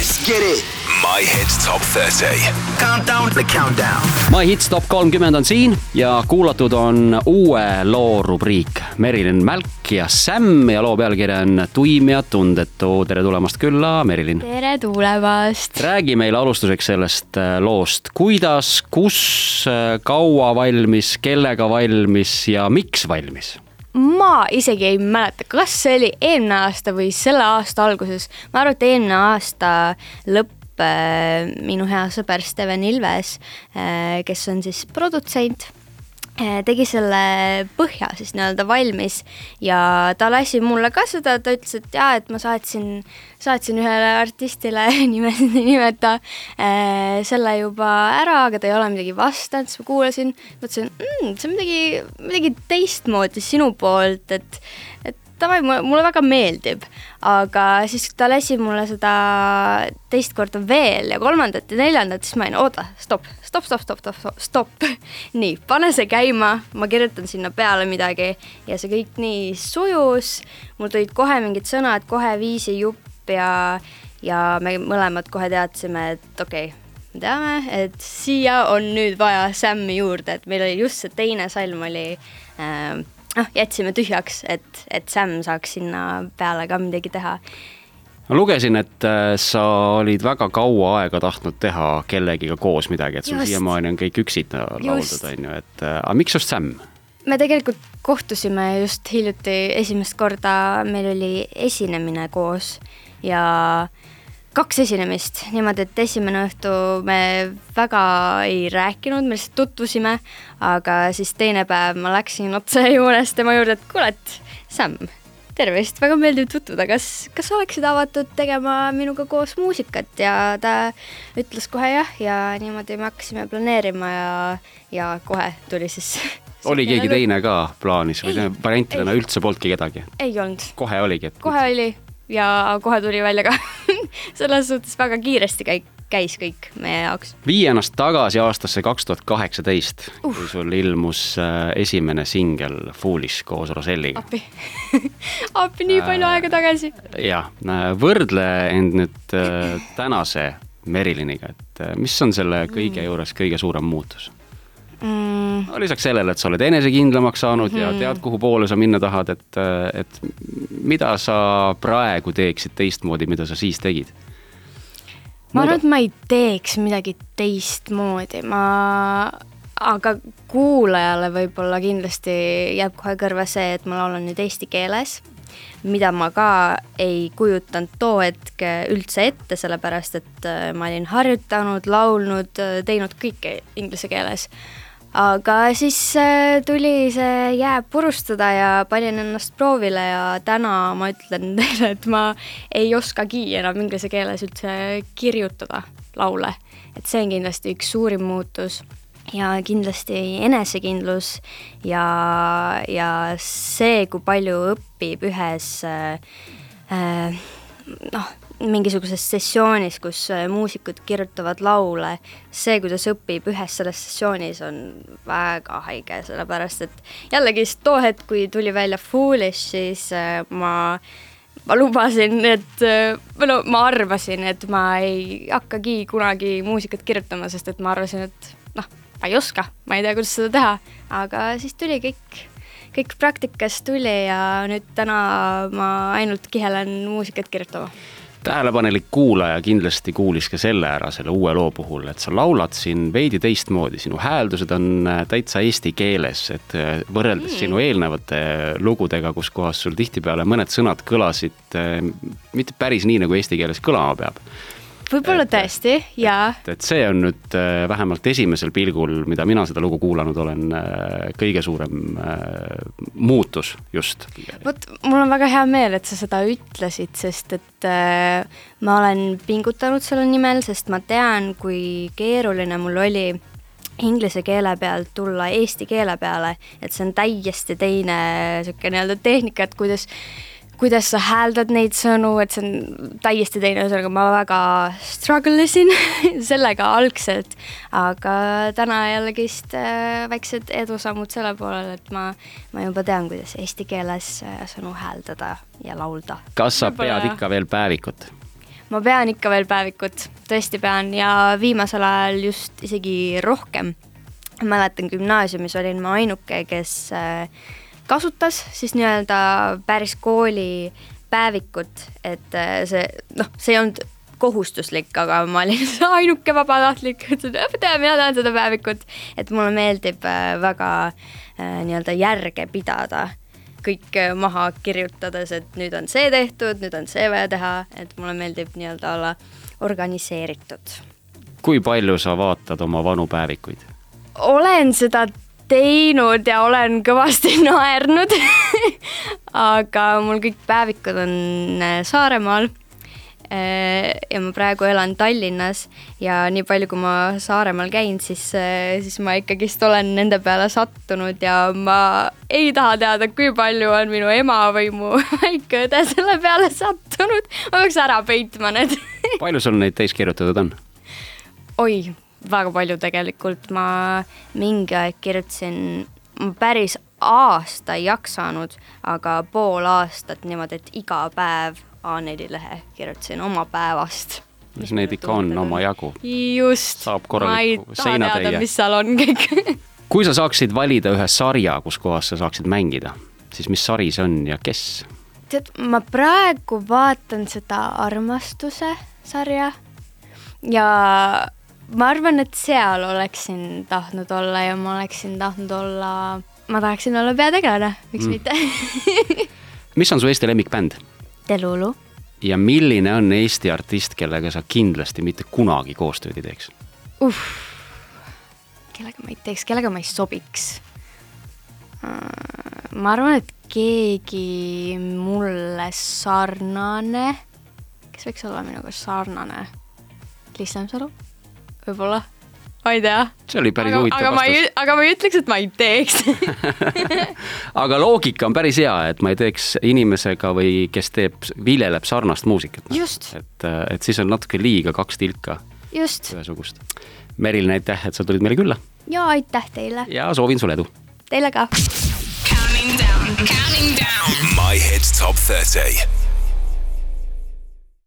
Let's get it. My Hits Top 30. Countdown, the countdown. My Hits Top kolmkümmend on siin ja kuulatud on uue loo rubriik Merilin Mälk ja Sam ja loo pealkiri on Tuim ja tundetu. tere tulemast külla, Merilin. tere tulemast. räägi meile alustuseks sellest äh, loost, kuidas, kus, äh, kaua valmis, kellega valmis ja miks valmis? Ma isegi ei mäleta, kas see oli eelmine aasta või selle aasta alguses. ma arvan, et eelmine aasta lõpp äh, minu hea sõber Steven Ilves, kes on siis produtsent tegi selle põhja siis nii-öelda valmis ja ta lasi mulle ka seda, ta ütles, et jaa, et ma saatsin, saatsin ühele artistile nime, nimeta äh, selle juba ära, aga ta ei ole midagi vastanud, siis ma kuulasin, mõtlesin mmm,, see on midagi, midagi teistmoodi sinu poolt, et, et davai, mulle väga meeldib. Aga siis ta lasi mulle seda teist korda veel ja kolmandat ja neljandat, siis ma olin, oota, stopp, stopp, stopp, stopp, stopp, stopp. nii, pane see käima, ma kirjutan sinna peale midagi ja see kõik nii sujus. mul tulid kohe mingid sõnad, kohe viisi jupp ja, ja me mõlemad kohe teadsime, et okei okay, me teame, et siia on nüüd vaja Sam'i juurde, et meil oli just see teine salm oli äh, noh, jätsime tühjaks, et, et Sam saaks sinna peale ka midagi teha. ma lugesin, et äh, sa olid väga kaua aega tahtnud teha kellegiga koos midagi, et sul siiamaani on kõik üksita lauldud, on ju, et äh, aga miks just Sam? me tegelikult kohtusime just hiljuti esimest korda, meil oli esinemine koos ja kaks esinemist niimoodi, et esimene õhtu me väga ei rääkinud, me lihtsalt tutvusime, aga siis teine päev ma läksin otsejoones tema juurde, et kuule, et Sam, tervist, väga meeldiv tutvuda, kas, kas oleksid avatud tegema minuga koos muusikat ja ta ütles kohe jah ja niimoodi me hakkasime planeerima ja, ja kohe tuli siis oli keegi teine ka plaanis või variantidena üldse polnudki kedagi? ei olnud. kohe oligi, et kohe oli ja kohe tuli välja ka selles suhtes väga kiiresti käik, käis kõik meie jaoks. vii ennast tagasi aastasse kaks tuhat kaheksateist, kui sul ilmus äh, esimene singel Foolish koos Roselliga. appi appi, nii palju äh, aega tagasi. jah, võrdle end nüüd äh, tänase Meriliniga, et äh, mis on selle kõige mm. juures kõige suurem muutus mm.? no lisaks sellele, et sa oled enesekindlamaks saanud mm ja mhm. tead, kuhu poole sa minna tahad, et, et mida sa praegu teeksid teistmoodi, mida sa siis tegid? ma arvan, et ma ei teeks midagi teistmoodi, ma, aga kuulajale võib-olla kindlasti jääb kohe kõrva see, et ma laulan nüüd eesti keeles, mida ma ka ei kujutanud too hetk üldse ette, sellepärast et äh, ma olin harjutanud, laulnud, teinud kõike inglise keeles aga siis äh, tuli see jää purustada ja panin ennast proovile ja täna ma ütlen teile, et ma ei oskagi enam inglise keeles üldse kirjutada laule. et see on kindlasti üks suurim muutus ja kindlasti enesekindlus ja, ja see, kui palju õpib ühes äh, äh noh, mingisuguses sessioonis, kus äh, muusikud kirjutavad laule, see, kuidas õpib ühes selles sessioonis, on väga haige, sellepärast et jällegi too hetk, kui tuli välja Foolish, siis äh, ma ma lubasin, et äh, või no ma arvasin, et ma ei hakkagi kunagi muusikat kirjutama, sest et ma arvasin, et noh, ma ei oska, ma ei tea, kuidas seda teha, aga siis tuli kõik, kõik praktikas tuli ja nüüd täna ma ainult kihelen muusikat kirjutama tähelepanelik kuulaja kindlasti kuulis ka selle ära selle uue loo puhul, et sa laulad siin veidi teistmoodi, sinu hääldused on äh, täitsa eesti keeles, et äh, võrreldes mm. sinu eelnevate lugudega, kus kohas sul tihtipeale mõned sõnad kõlasid äh, mitte päris nii, nagu eesti keeles kõlama peab võib-olla tõesti, jaa. et see on nüüd äh, vähemalt esimesel pilgul, mida mina seda lugu kuulanud olen, äh, kõige suurem äh, muutus just. vot, mul on väga hea meel, et sa seda ütlesid, sest et äh, ma olen pingutanud selle nimel, sest ma tean, kui keeruline mul oli inglise keele pealt tulla eesti keele peale, et see on täiesti teine niisugune nii-öelda tehnika, et kuidas kuidas sa hääldad neid sõnu, et see on täiesti teine, ühesõnaga ma väga struggle isin sellega algselt, aga täna jällegist äh, väiksed edusammud selle poolel, et ma, ma juba tean, kuidas eesti keeles äh, sõnu hääldada ja laulda. kas sa pead ikka veel päevikut? ma pean ikka veel päevikut, tõesti pean ja viimasel ajal just isegi rohkem. mäletan gümnaasiumis olin ma ainuke, kes äh, kasutas siis nii-öelda päris kooli päevikut, et äh, see noh, see ei olnud kohustuslik, aga ma olin ainuke vabatahtlik, ütlesin, et mina tahan seda päevikut, et mulle meeldib äh, väga nii-öelda järge pidada kõik maha kirjutades, et nüüd on see tehtud, nüüd on see vaja teha, et mulle meeldib nii-öelda olla organiseeritud. kui palju sa vaatad oma vanu päevikuid? olen seda teinud ja olen kõvasti naernud aga mul kõik päevikud on äh, Saaremaal Äh, ja ma praegu elan Tallinnas ja nii palju, kui ma Saaremaal käin, siis, äh, siis ma ikkagist olen nende peale sattunud ja ma ei taha teada, kui palju on minu ema või mu väike õde selle peale sattunud. ma peaks ära peitma need palju sul neid täis kirjutatud on? oi, väga palju tegelikult, ma mingi aeg kirjutasin, ma päris aasta ei jaksanud, aga pool aastat niimoodi, et iga päev A4 lehe kirjutasin oma päevast. mis neid ikka on omajagu. just, ma ei taha teada, mis seal on kõik kui sa saaksid valida ühe sarja, kus kohas sa saaksid mängida, siis mis sari see on ja kes? tead, ma praegu vaatan seda armastuse sarja ja ma arvan, et seal oleksin tahtnud olla ja ma oleksin tahtnud olla, ma tahaksin olla peategelane, miks mm. mitte mis on su Eesti lemmikbänd? Delulu. ja milline on Eesti artist, kellega sa kindlasti mitte kunagi koostööd ei teeks uh,? kellega ma ei teeks, kellega ma ei sobiks? Uh, ma arvan, et keegi mulle sarnane, kes võiks olla minuga sarnane? Liis Lemsalu, võib-olla ma ei tea. see oli päris aga, huvitav aga vastus. aga ma ei ütleks, et ma ei teeks aga loogika on päris hea, et ma ei teeks inimesega või kes teeb, viljeleb sarnast muusikat. et, et siis on natuke liiga kaks tilka ühesugust. Merilin, aitäh, et sa tulid meile külla. ja aitäh teile. ja soovin sulle edu. Teile ka. Counting down, counting down. My hits top thirty.